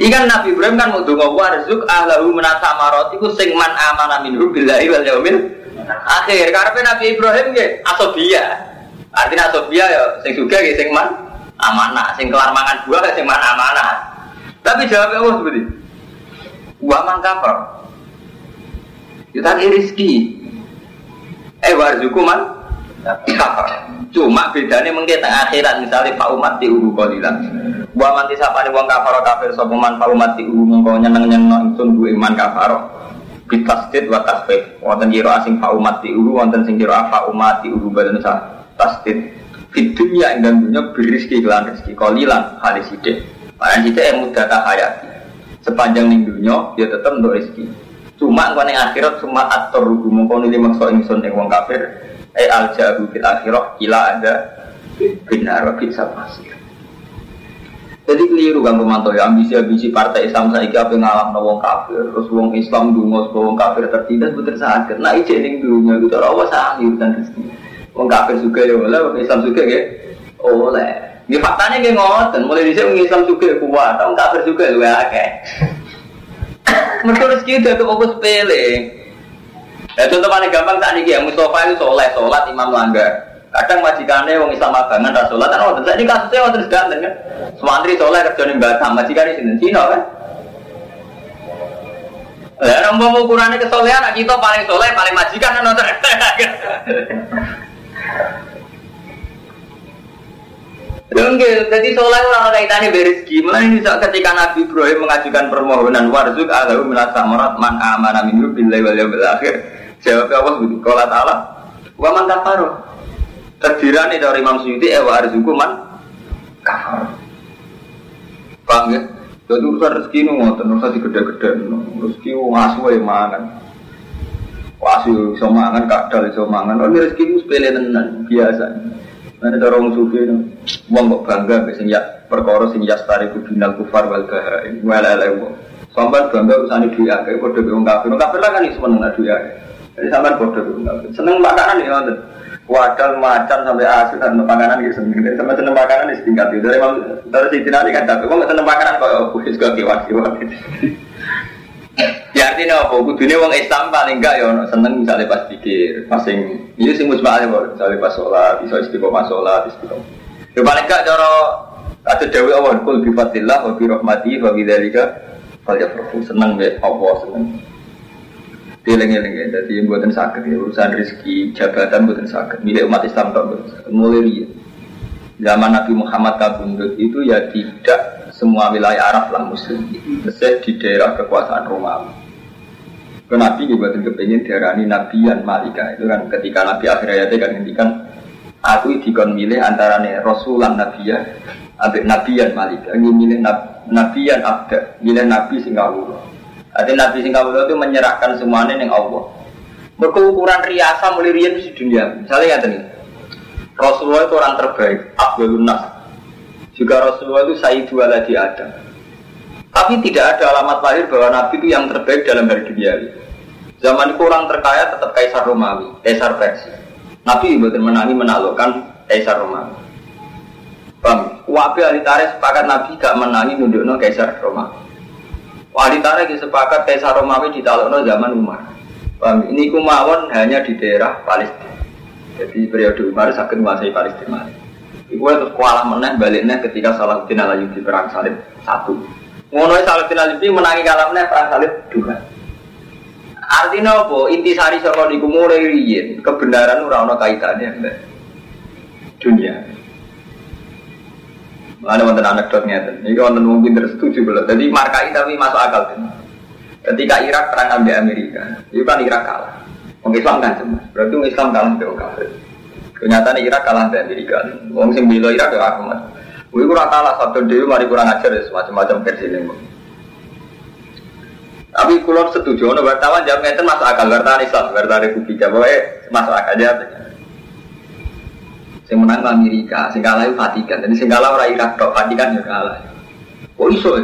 Ikan Nabi Ibrahim kan mau donga warzuk ahlahu menata marot iku sing man amana minhu billahi wal yaumil akhir. Karepe Nabi Ibrahim nggih asobia. Artinya asobia ya sing juga nggih sing man amanah, sing kelar mangan buah sing man amanah. Tapi jawabnya Allah seperti Wa man kafar. Itu tadi rizki. Eh warzuku man kafar. Cuma bedanya mungkin tengah akhirat misalnya Pak Umat di Ubu Kolilan. Wa man tisapa ni wong kafar kafir sapa man Pak Umat di Ubu mongko nyeneng-nyeneng ingsun bu iman kafar. Bitasdid wa tasfif. Wonten kira asing Pak Umat di Ubu wonten sing kira Pak Umat di Ubu badan tasdid. Fit dunia ing dunya berizki kelan rezeki kolilan halis sidik. Mana kita yang mudah tak hayati. Sepanjang ning dunia dia tetap untuk rezeki. Cuma ning akhirat cuma atur rugu mengkau nili maksa ingsun ning wong kafir. Eh al jahu fil akhirat kila ada benar bisa pasir. Jadi keliru kan pemantau ya ambisi-ambisi partai Islam saya apa ngalah wong kafir terus wong Islam dungo wong kafir tertindas betul sakit. Nah ijek ning dunia itu Allah sahir dan rezeki. Wong kafir juga ya oleh, wong Islam juga ya oleh. Ini faktanya kayak ngoten, mulai di sini Islam juga kuat, orang kafir juga lu akeh. Mereka rezeki itu tuh fokus sepele. Ya contoh paling gampang saat ini ya Mustafa itu soleh, sholat imam langgar. Kadang majikannya wong Islam abangan tak sholat, kan waktu ini kasusnya waktu ganteng kan. Semantri soleh kerja nih Batam, di sini Cina kan. Ya, mau ukurannya kesolehan, kita paling soleh, paling majikan kan nonton. Enggak, jadi soleh orang kaitannya berizki. Mulai ini ketika Nabi Ibrahim mengajukan permohonan warzuk alahu minasa marat man amana minhu billahi wal yawmil akhir. Jawab Allah begitu. Qala ta'ala wa man kafaro. Terdirani dari Imam Suyuti eh wa arzuku man kafaro. Paham ya? Jadi urusan rezeki ini ngoten, urusan digede-gede. Rezeki ngasu ya mangan. Wasu iso mangan, kadal iso mangan. Oh, ini rezeki itu sepele tenan, biasa. Nanti cara orang sufi itu, uang kok bangga, biasanya ya perkara sing ya stari kubinal kufar wal bahain, wal ala uang. Sampai bangga urusan duit akeh, kode bingung kafir. Kafir lah kan isu menengah duit akeh. Jadi sampai bingung kafir. Seneng makanan ya nanti. Wadal macan sampai asin dan makanan gitu seneng. Sampai seneng makanan di setingkat itu. Dari dari situ nanti kan tapi uang seneng makanan kok kuis gak kiwas kiwas. Ya artinya apa? Kudunya wong Islam paling enggak ya seneng misalnya pas pikir, pas sing ini sing musbah kok, misalnya pas sholat, bisa istiqomah sholat, istiqomah. Ya paling enggak cara ada dewi awal kul bi fadlillah wa bi rahmati wa bi falyafrahu seneng be Allah seneng. Dieling-eling ya, jadi yang buatan sakit ya, urusan rezeki, jabatan buatan sakit, milik umat Islam tak buatan mulai Zaman Nabi Muhammad kabundut itu ya tidak semua wilayah Arab lah muslim. Mesir di daerah kekuasaan Romawi. Ke Nabi juga tentu pengen diarani Nabian Malika. Itu kan ketika Nabi akhir ayatnya kan ngendikan aku dikon milih antara nih Rasulan Nabiya abek Nabian Malika. Ini milih nab, Nabian Abda milih Nabi Singapura Artinya Nabi Singapura itu menyerahkan semuanya yang Allah berkeukuran riasa mulai di dunia misalnya ya nih Rasulullah itu orang terbaik Abdul Nas juga Rasulullah itu Sayyidu Waladi Adam. Tapi tidak ada alamat lahir bahwa Nabi itu yang terbaik dalam hari dunia ini. Zaman itu orang terkaya tetap Kaisar Romawi, Kaisar Persia. Nabi betul menangi menaklukkan Kaisar Romawi. Bang, wabi ahli tarikh sepakat Nabi gak menangi nundukno Kaisar Romawi. Wali tarikh sepakat Kaisar Romawi ditalukno zaman Umar. Ini kumawon hanya di daerah Palestina. Jadi periode Umar sakit menguasai Palestina. Iku terus kualah meneh baliknya ketika Salahuddin Alayubi perang salib satu. Ngono Salahuddin Alayubi menangi kalah meneh perang salib dua. Artinya apa? Inti sari saka niku mulai kebenaran ora ana kaitane mbak dunia. Ada wonten anekdot ngeten. Iki wonten wong pinter setuju belum. Jadi markai tapi masuk akal. Ketika Irak perang ambil Amerika, itu kan Irak kalah. Wong Islam kan cemas. Berarti wong Islam kalah dengan kafir. Ternyata nih Irak kalah dari Amerika. Wong sing bilo Irak ya Ahmad. Gue kurang kalah satu dewi mari kurang ajar ya semacam-macam versi ini. Tapi kalau setuju, ono wartawan jawab ngeten masuk akal wartawan Islam, wartawan Republik Jawa masuk akal aja. Sing menang Amerika, sing kalah itu Vatikan. Jadi sing kalah orang Irak tok, Vatikan juga kalah. Oh iso.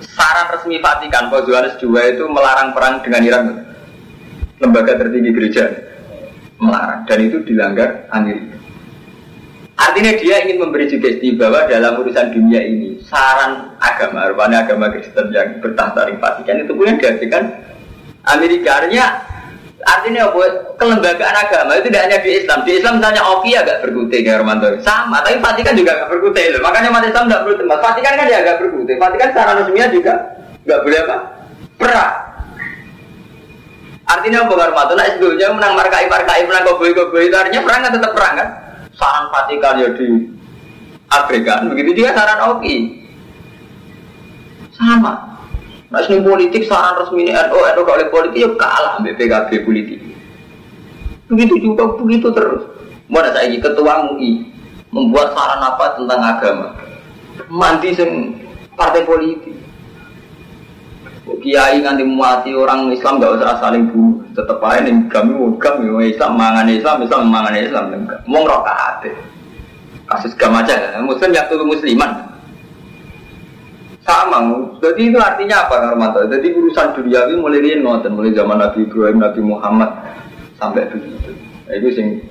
Saran resmi Vatikan, Paul Johannes II itu melarang perang dengan Irak. Lembaga tertinggi gereja melarang dan itu dilanggar Amerika. Artinya dia ingin memberi sugesti bahwa dalam urusan dunia ini saran agama, rupanya agama Kristen yang bertahta di Vatikan itu pun yang dihasilkan Amerika. Artinya, artinya apa? Kelembagaan agama itu tidak hanya di Islam. Di Islam misalnya Oki agak berkutik ya Romanto. Sama, tapi Vatikan juga agak berkutik loh. Makanya umat Islam tidak perlu tempat. Vatikan kan dia agak berkutik. Vatikan secara resminya juga nggak boleh apa? Perang. Artinya apa Romanto? Nah, sebelumnya menang markai markai menang koboi koboi itu artinya perang kan tetap perang kan? saran Vatikan ya di abaikan, begitu juga saran Oki. Sama. Nah, ini politik saran resmi NU, NU oleh politik ya kalah BPKB politik. Begitu juga begitu terus. Mana saya ketua MUI membuat saran apa tentang agama? Mandi sing partai politik. Kiai nganti mati orang Islam gak usah saling bunuh. Tetep aja nih kami kami Islam mangan Islam Islam mangan Islam. Mau ngerokok Kasus gam aja. Muslim yang tuh musliman. Sama, jadi itu artinya apa Karmanto? Jadi urusan dunia ini mulai dia nonton, mulai zaman Nabi Ibrahim, Nabi Muhammad sampai begitu. Nah, itu sing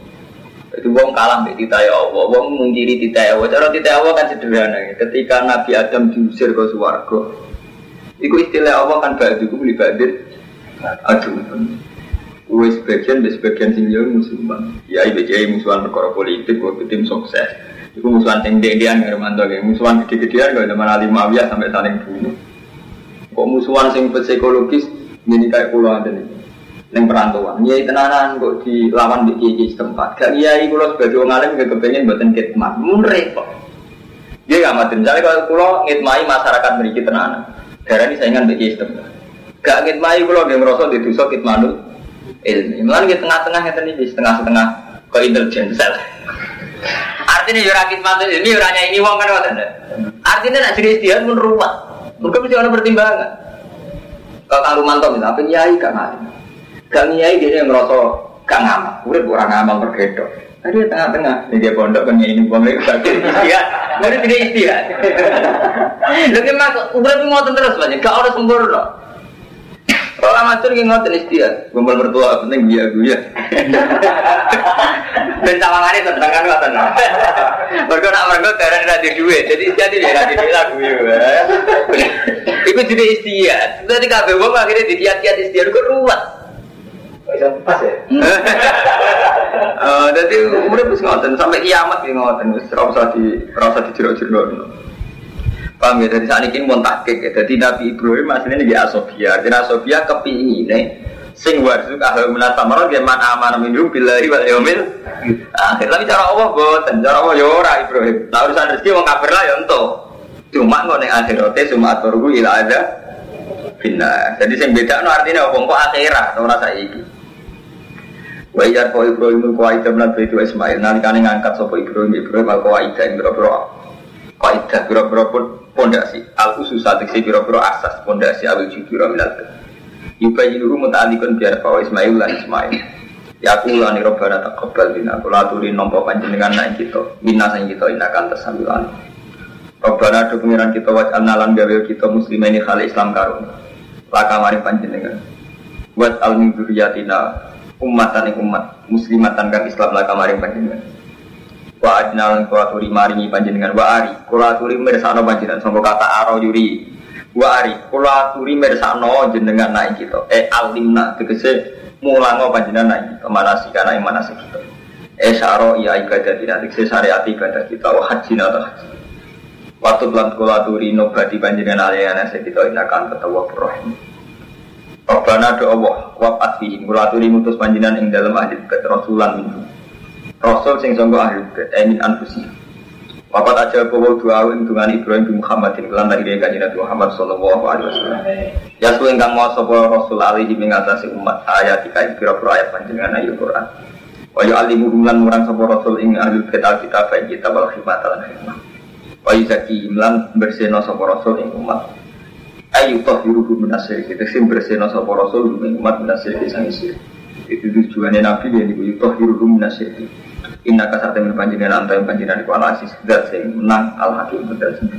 itu wong kalah mbek titaya Allah, wong mungkiri titaya Allah. Cara titaya Allah kan sederhana. Ketika Nabi Adam diusir ke swarga, Iku istilah Allah kan baju ku beli badir. Aduh. Gue sebagian, sebagian sing yo musuhan. Ya ibu jadi musuhan perkara politik, gue tim sukses. Iku musuhan yang nggak mantu kayak musuhan gede-gedean gak zaman Ali Mawiyah sampai saling bunuh. Kok musuhan sing psikologis ini kayak pulau ada nih. Neng perantauan, iya tenanan kok dilawan di kiai setempat. Gak iya kulo sebagai orang alim gak kepengen buatin kitmat, mun repot. Dia gak mati. Misalnya kalau kulo ngitmai masyarakat memiliki tenanan, Darah ini saingan bagi sistem. Gak ngit mai kalau dia merosot di dosa kit manut ilmu. Malah di tengah-tengah yang tadi di setengah-setengah ke intelijen sel. Artinya ya rakit manut ini orangnya ini uang kan waktu Artinya nak jadi istihad pun ruwet. Mungkin mesti ada pertimbangan. Kalau kang Rumanto misalnya, apa nyai gak ngalim. Gak nyai dia yang merosot gak ngamal. Udah kurang ngamal bergedok. Tadi tengah-tengah, ini dia pondok kan ini buang lagi bagian istihad. Mungkin tidak istihad. Lagi mak, udah ngotot terus banyak. Gak orang sempurna. Kalau amatir yang ngotot istihad, kumpul mertua penting dia gue ya. Dan tawangannya tentang kan ngotot. Mereka nak mereka karena ada duit, jadi jadi dia ada duit lagu ya. Itu jadi istihad. Tadi kabel gue akhirnya dikiat-kiat istihad, gue ruwet. Bisa pas ya? Eh, jadi umurnya bisa ngoten sampai kiamat ya ngoten, wis ora usah di ora usah dijero-jero. Paham ya, dari saat ini pun takik ya. Jadi Nabi Ibrahim aslinya ini Asofia. Jadi Asofia kepingin sing warzuk ahli minas samarat ya man aman minum billahi wal yaumil akhir. Tapi cara Allah boten. Cara Allah ya ora Ibrahim. Nah urusan rezeki wong kafir lah ya entuk. Cuma ning akhirate cuma aturku ila ada bina jadi sing beda no artinya apa? Kok akhirat ora saiki. Wa iya ko Ibrahim ko aida lan Ismail. Nalikane ngangkat sapa Ibrahim Ibrahim al qaida ing boro-boro qaida boro-boro pondasi al usus atik boro-boro asas pondasi al jubira minal Yubayi dulu muta'alikun biar bahwa Ismail lan Ismail. Ya aku ulani robbana taqabbal bina Kula aturi nompo panjenengan naik kita Minna sang kita inakan tersambilan Robbana do pengiran kita waj'al nalan gawe kita muslimah ini khali Islam karun Laka mari panjenengan. Buat al min dzurriyyatina ummatan umat muslimatan kang Islam laka mari panjenengan Wa adnalan kula aturi maringi panjenengan. Wa ari kula aturi mirsana panjenengan. Sangka kata aro yuri. Wa ari kula aturi mirsano jenengan naik kita. Eh alimna tegese mulango panjenengan naik kita. Manasik kana ing manasik kita. Eh syaro iya ibadah tidak tegese syariat ibadah kita. Wa haji atau haji. Waktu bulan kula aturi nobati panjenengan aliyana kita. Inakan ketawa rahim Rabbana do Allah wa atfihim kula aturi mutus panjenengan ing dalam ahli rasulan minhu Rasul sing sangka ahli bait emin anfusihim Wapat aja bawa doa dengan Ibrahim bin Muhammad ini kelan dari kanjeng Nabi Muhammad Sallallahu Alaihi Wasallam. Ya suwe ingkang mau sapa Rasul alaihi mengatasi umat ayat tiga pira-pira ayat panjenengan ayat Quran. Wa yu'allimu lan murang sapa Rasul ing ahli kitab kitab fa kita wal hikmah lan hikmah. Wa yuzaki lan bersihna sapa Rasul ing umat. Ayu tahiru minasir kita sim bersihna sapa Rasul ing umat minasir sang isir. Itu tujuannya Nabi yang dibuat tahiru minasir. Inna kasar temen panjenengan antai panjenengan iku ala asis dat sing menang al hakim betul sing